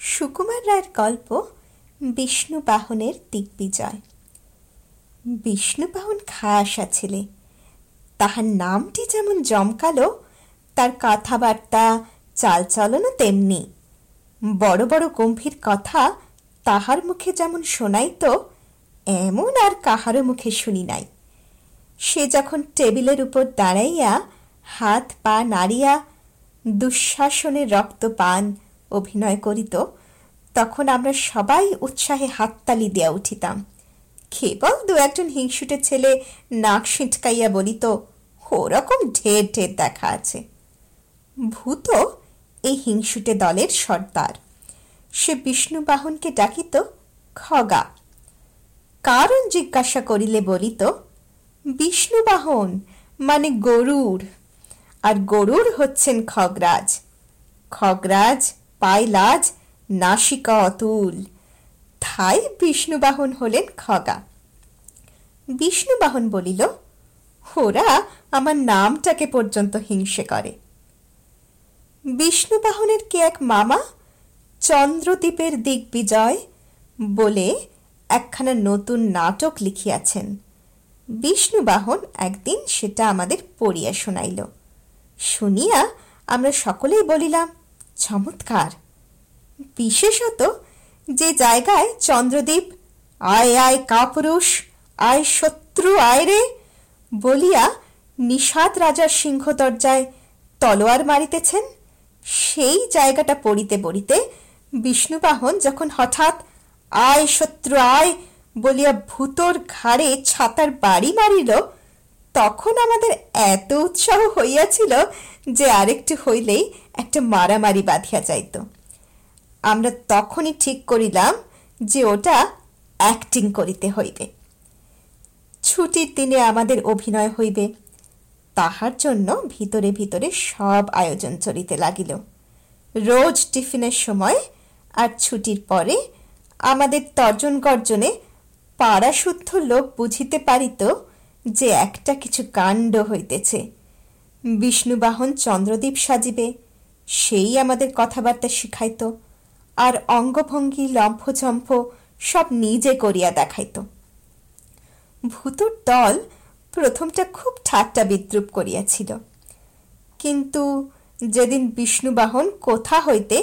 সুকুমার রায়ের গল্প বিষ্ণু বাহনের দিগ্বিজয় বিষ্ণু বাহন খাসা ছেলে তাহার নামটি যেমন জমকালো তার কথাবার্তা চালচলনও তেমনি বড় বড় গম্ভীর কথা তাহার মুখে যেমন শোনাইত এমন আর কাহার মুখে শুনি নাই সে যখন টেবিলের উপর দাঁড়াইয়া হাত পা নাড়িয়া দুঃশাসনের রক্তপান পান অভিনয় করিত তখন আমরা সবাই উৎসাহে হাততালি দেয়া উঠিতাম কেবল দু একজন হিংসুটে ছেলে নাক শিটকাইয়া বলিত ওরকম ঢের ঢের দেখা আছে ভূত এই হিংসুটে দলের সর্দার সে বিষ্ণু বাহনকে ডাকিত খগা কারণ জিজ্ঞাসা করিলে বলিত বিষ্ণু বাহন মানে গরুর আর গরুর হচ্ছেন খগরাজ খগরাজ পাইলাজ নাশিকা অতুল তাই বিষ্ণুবাহন হলেন খগা বিষ্ণুবাহন বলিল হোরা আমার নামটাকে পর্যন্ত হিংসে করে বিষ্ণুবাহনের এক মামা চন্দ্রদ্বীপের দিক বিজয় বলে একখানা নতুন নাটক লিখিয়েছেন বিষ্ণুবাহন একদিন সেটা আমাদের পড়িয়ে শুনাইল শুনিয়া আমরা সকলেই বলিলাম চমৎকার বিশেষত যে জায়গায় চন্দ্রদীপ আয় আয় কাপুরুষ আয় শত্রু আয় রে বলিয়া নিশাত রাজার সিংহ দরজায় তলোয়ার মারিতেছেন সেই জায়গাটা পড়িতে পড়িতে বিষ্ণুবাহন যখন হঠাৎ আয় শত্রু আয় বলিয়া ভূতর ঘাড়ে ছাতার বাড়ি মারিল তখন আমাদের এত উৎসাহ হইয়াছিল যে আরেকটু হইলেই একটা মারামারি বাঁধিয়া যাইত আমরা তখনই ঠিক করিলাম যে ওটা অ্যাক্টিং করিতে হইবে ছুটির দিনে আমাদের অভিনয় হইবে তাহার জন্য ভিতরে ভিতরে সব আয়োজন চলিতে লাগিল রোজ টিফিনের সময় আর ছুটির পরে আমাদের তর্জন গর্জনে পাড়াশুদ্ধ লোক বুঝিতে পারিত যে একটা কিছু কাণ্ড হইতেছে বিষ্ণুবাহন চন্দ্রদীপ সাজিবে সেই আমাদের কথাবার্তা শিখাইত আর অঙ্গভঙ্গি লম্পচম্প সব নিজে করিয়া দেখাইতো ভূতুর দল প্রথমটা খুব ঠাট্টা বিদ্রূপ করিয়াছিল কিন্তু যেদিন বিষ্ণুবাহন কোথা হইতে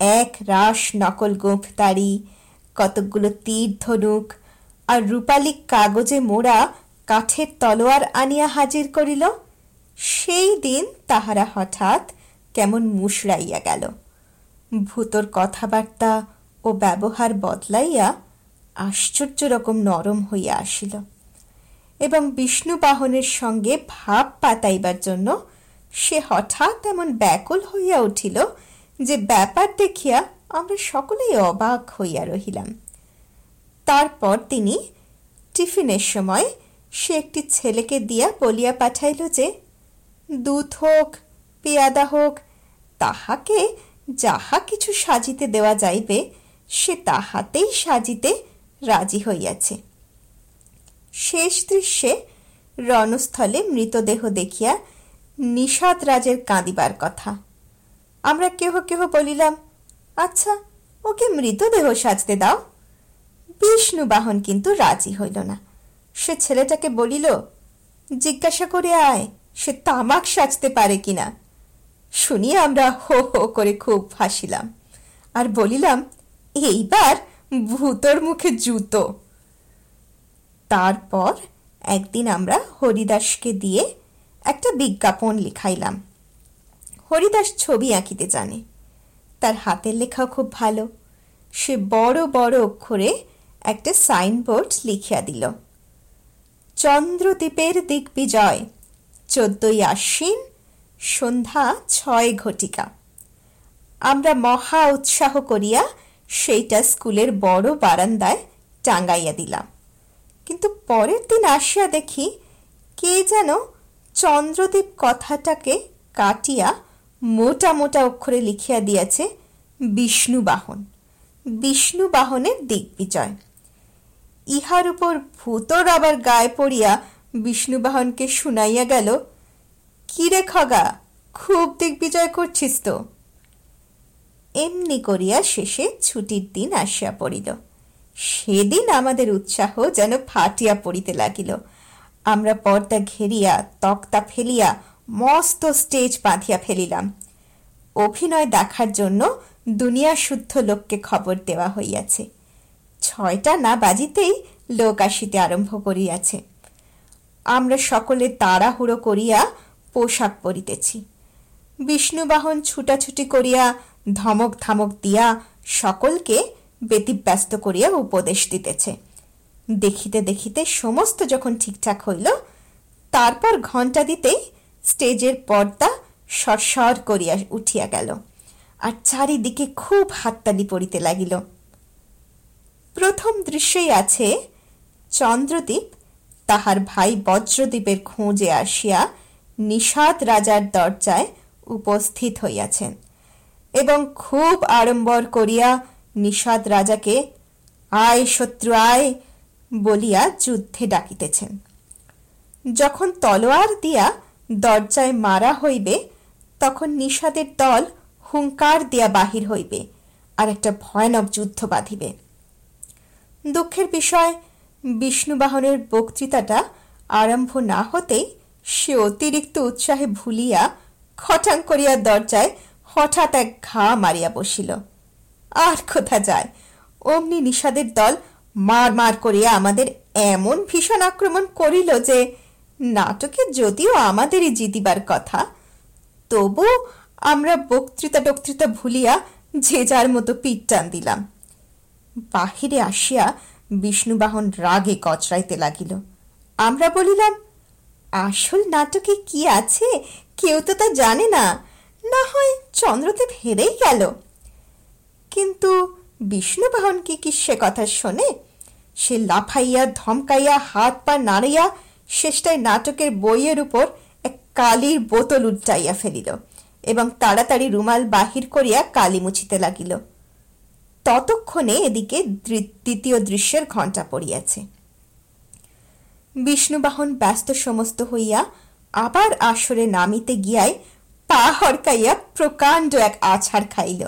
এক রাস নকল গোপ তারি কতগুলো তীর ধনুক আর রূপালী কাগজে মোড়া কাঠের তলোয়ার আনিয়া হাজির করিল সেই দিন তাহারা হঠাৎ কেমন মুশড়াইয়া গেল ভূতর কথাবার্তা ও ব্যবহার বদলাইয়া আশ্চর্য রকম নরম হইয়া আসিল এবং বিষ্ণুবাহনের সঙ্গে ভাব পাতাইবার জন্য সে হঠাৎ এমন ব্যাকুল হইয়া উঠিল যে ব্যাপার দেখিয়া আমরা সকলেই অবাক হইয়া রহিলাম তারপর তিনি টিফিনের সময় সে একটি ছেলেকে দিয়া বলিয়া পাঠাইল যে দুধ হোক পেয়াদা হোক তাহাকে যাহা কিছু সাজিতে দেওয়া যাইবে সে তাহাতেই সাজিতে রাজি হইয়াছে শেষ দৃশ্যে রণস্থলে মৃতদেহ দেখিয়া নিষাদ রাজের কাঁদিবার কথা আমরা কেহ কেহ বলিলাম আচ্ছা ওকে মৃতদেহ সাজতে দাও বিষ্ণু বাহন কিন্তু রাজি হইল না সে ছেলেটাকে বলিল জিজ্ঞাসা করে আয় সে তামাক সাজতে পারে কিনা না শুনি আমরা হো হো করে খুব হাসিলাম আর বলিলাম এইবার ভূতর মুখে জুতো তারপর একদিন আমরা হরিদাসকে দিয়ে একটা বিজ্ঞাপন লিখাইলাম হরিদাস ছবি আঁকিতে জানে তার হাতের লেখা খুব ভালো সে বড় বড় অক্ষরে একটা সাইনবোর্ড লিখিয়া দিল চন্দ্রদ্বীপের দিক বিজয় চোদ্দই আশ্বিন সন্ধ্যা ছয় ঘটিকা আমরা মহা উৎসাহ করিয়া সেইটা স্কুলের বড় বারান্দায় টাঙ্গাইয়া দিলাম কিন্তু পরের দিন আশিয়া দেখি কে যেন চন্দ্রদীপ কথাটাকে কাটিয়া মোটা মোটা অক্ষরে লিখিয়া দিয়েছে। বিষ্ণুবাহন বিষ্ণুবাহনের দিক বিজয় ইহার উপর ভূতর আবার গায়ে পড়িয়া বিষ্ণুবাহনকে শুনাইয়া গেল কিরে খাগা খুব দিক বিজয় করছিস তো এমনি করিয়া শেষে ছুটির দিন আসিয়া পড়িল সেদিন আমাদের উৎসাহ যেন ফাটিয়া পড়িতে লাগিল আমরা পর্দা ঘেরিয়া তক্তা ফেলিয়া মস্ত স্টেজ বাঁধিয়া ফেলিলাম অভিনয় দেখার জন্য দুনিয়া শুদ্ধ লোককে খবর দেওয়া হইয়াছে ছয়টা না বাজিতেই লোক আসিতে আরম্ভ করিয়াছে আমরা সকলে তাড়াহুড়ো করিয়া পোশাক পরিতেছি বিষ্ণু বাহন করিয়া ধমক ধামক দিয়া সকলকে ব্যস্ত করিয়া উপদেশ দিতেছে দেখিতে দেখিতে সমস্ত যখন ঠিকঠাক হইল তারপর ঘন্টা দিতে স্টেজের পর্দা সরসর করিয়া উঠিয়া গেল আর চারিদিকে খুব হাততালি পড়িতে লাগিল প্রথম দৃশ্যই আছে চন্দ্রদীপ তাহার ভাই বজ্রদীপের খোঁজে আসিয়া নিশাত রাজার দরজায় উপস্থিত হইয়াছেন এবং খুব আরম্বর করিয়া নিশাত রাজাকে আয় শত্রু আয় বলিয়া যুদ্ধে ডাকিতেছেন যখন তলোয়ার দিয়া দরজায় মারা হইবে তখন নিশাদের দল হুংকার দিয়া বাহির হইবে আর একটা ভয়ানক যুদ্ধ বাধিবে দুঃখের বিষয় বিষ্ণুবাহনের বক্তৃতাটা আরম্ভ না হতেই সে অতিরিক্ত উৎসাহে ভুলিয়া খটাং করিয়া দরজায় হঠাৎ এক ঘা মারিয়া বসিল আর কোথা যায় অমনি নিষাদের দল মার মার করিয়া আমাদের এমন ভীষণ আক্রমণ করিল যে নাটকে যদিও আমাদেরই জিতিবার কথা তবু আমরা বক্তৃতা টক্তৃতা ভুলিয়া যে যার মতো পিটান দিলাম বাহিরে আসিয়া বিষ্ণুবাহন রাগে কচরাইতে লাগিল আমরা বলিলাম আসল নাটকে কি আছে কেউ তো তা জানে না না হয় চন্দ্রদেব হেরেই গেল কিন্তু বিষ্ণুবাহন কি কি সে কথা শুনে সে লাফাইয়া ধমকাইয়া হাত পা নাড়াইয়া শেষটায় নাটকের বইয়ের উপর এক কালির বোতল উল্টাইয়া ফেলিল এবং তাড়াতাড়ি রুমাল বাহির করিয়া কালি মুছিতে লাগিল ততক্ষণে এদিকে দ্বিতীয় দৃশ্যের ঘণ্টা পড়িয়াছে বিষ্ণুবাহন ব্যস্ত সমস্ত হইয়া আবার আসরে নামিতে গিয়াই পা হরকাইয়া প্রকান্ড এক আছাড় খাইল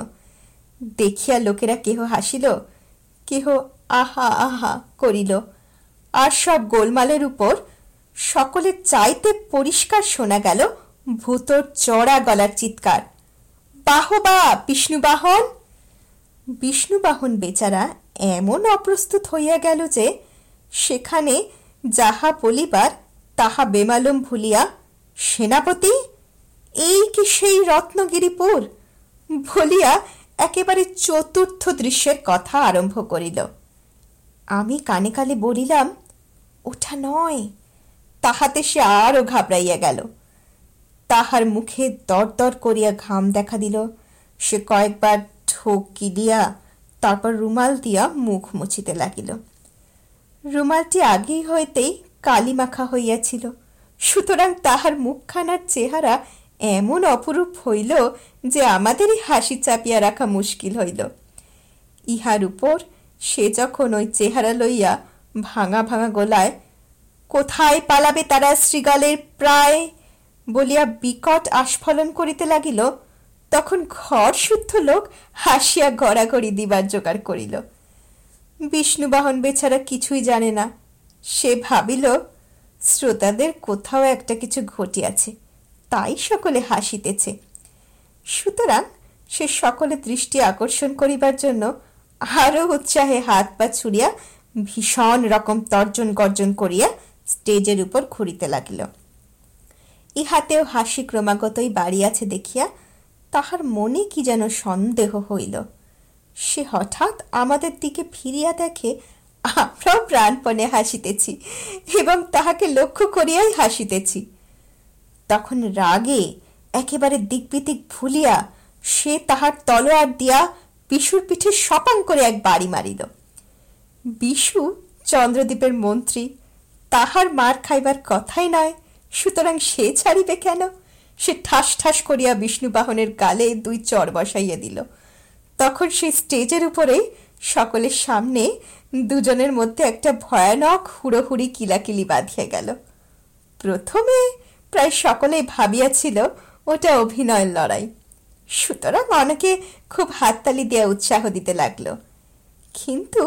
দেখিয়া লোকেরা কেহ হাসিল কেহ আহা আহা করিল আর সব গোলমালের উপর সকলে চাইতে পরিষ্কার শোনা গেল ভূতর চড়া গলার চিৎকার বাহুবা বিষ্ণুবাহন বিষ্ণুবাহন বেচারা এমন অপ্রস্তুত হইয়া গেল যে সেখানে যাহা বলিবার তাহা বেমালুম ভুলিয়া সেনাপতি এই কি সেই রত্নগিরিপুর ভুলিয়া একেবারে চতুর্থ দৃশ্যের কথা আরম্ভ করিল আমি কানে কানে বলিলাম ওঠা নয় তাহাতে সে আরও ঘাবড়াইয়া গেল তাহার মুখে দরদর করিয়া ঘাম দেখা দিল সে কয়েকবার ঠোক দিয়া তারপর রুমাল দিয়া মুখ মুছিতে লাগিল রুমালটি আগি হইতেই কালি মাখা হইয়াছিল সুতরাং তাহার মুখখানার চেহারা এমন অপরূপ হইল যে আমাদেরই হাসি চাপিয়া রাখা মুশকিল হইল ইহার উপর সে যখন ওই চেহারা লইয়া ভাঙা ভাঙা গলায় কোথায় পালাবে তারা শ্রীগালের প্রায় বলিয়া বিকট আস্ফলন করিতে লাগিল তখন ঘর শুদ্ধ লোক হাসিয়া গড়াগড়ি দিবার জোগাড় করিল বিষ্ণু বাহন বেচারা কিছুই জানে না সে ভাবিল শ্রোতাদের কোথাও একটা কিছু ঘটি আছে তাই সকলে হাসিতেছে সুতরাং সে সকলে দৃষ্টি আকর্ষণ করিবার জন্য আরো উৎসাহে হাত পা ছুড়িয়া ভীষণ রকম তর্জন গর্জন করিয়া স্টেজের উপর খুরিতে লাগিল ইহাতেও হাতেও হাসি ক্রমাগতই বাড়িয়াছে দেখিয়া তাহার মনে কি যেন সন্দেহ হইল সে হঠাৎ আমাদের দিকে ফিরিয়া দেখে আমরা প্রাণপণে হাসিতেছি এবং তাহাকে লক্ষ্য করিয়াই হাসিতেছি তখন রাগে একেবারে দিকবিদিক ভুলিয়া সে তাহার তলোয়ার দিয়া বিশুর পিঠে সপাং করে এক বাড়ি মারিল বিশু চন্দ্রদ্বীপের মন্ত্রী তাহার মার খাইবার কথাই নয় সুতরাং সে ছাড়িবে কেন সে ঠাস ঠাস করিয়া বিষ্ণুবাহনের গালে দুই চর বসাইয়া দিল তখন সেই স্টেজের উপরে সকলের সামনে দুজনের মধ্যে একটা ভয়ানক হুড়োহুড়ি কিলাকিলি বাধিয়া গেল প্রথমে প্রায় সকলেই ভাবিয়াছিল ওটা অভিনয়ের লড়াই সুতরাং অনেকে খুব হাততালি দেওয়া উৎসাহ দিতে লাগল কিন্তু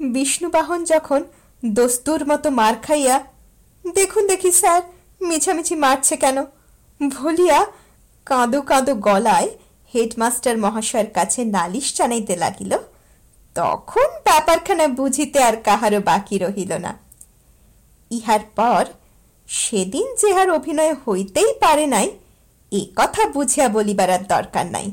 বিষ্ণুবাহন যখন দস্তুর মতো মার খাইয়া দেখুন দেখি স্যার মিছামিছি মারছে কেন ভুলিয়া কাঁদো কাঁদো গলায় হেডমাস্টার মহাশয়ের কাছে নালিশ জানাইতে লাগিল তখন ব্যাপারখানে বুঝিতে আর কাহার বাকি রহিল না ইহার পর সেদিন যেহার আর অভিনয় হইতেই পারে নাই এই কথা বুঝিয়া বলিবার দরকার নাই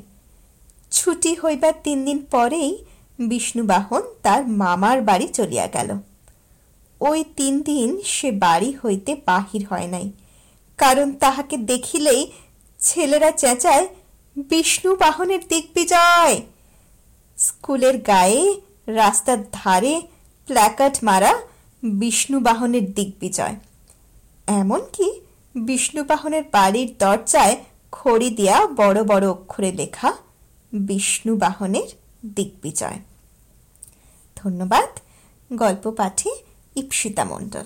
ছুটি হইবার তিন দিন পরেই বিষ্ণুবাহন তার মামার বাড়ি চলিয়া গেল ওই তিন দিন সে বাড়ি হইতে বাহির হয় নাই কারণ তাহাকে দেখিলেই ছেলেরা চেঁচায় বিষ্ণু বাহনের দিক বিজয় স্কুলের গায়ে রাস্তার ধারে প্ল্যাকার্ড মারা বিষ্ণু বাহনের দিক বিজয় এমন কি বিষ্ণু বাহনের বাড়ির দরজায় খড়ি দেয়া বড় বড় অক্ষরে লেখা বিষ্ণু বাহনের দিক বিজয় ধন্যবাদ গল্প পাঠে ইপ্সিতা মণ্ডল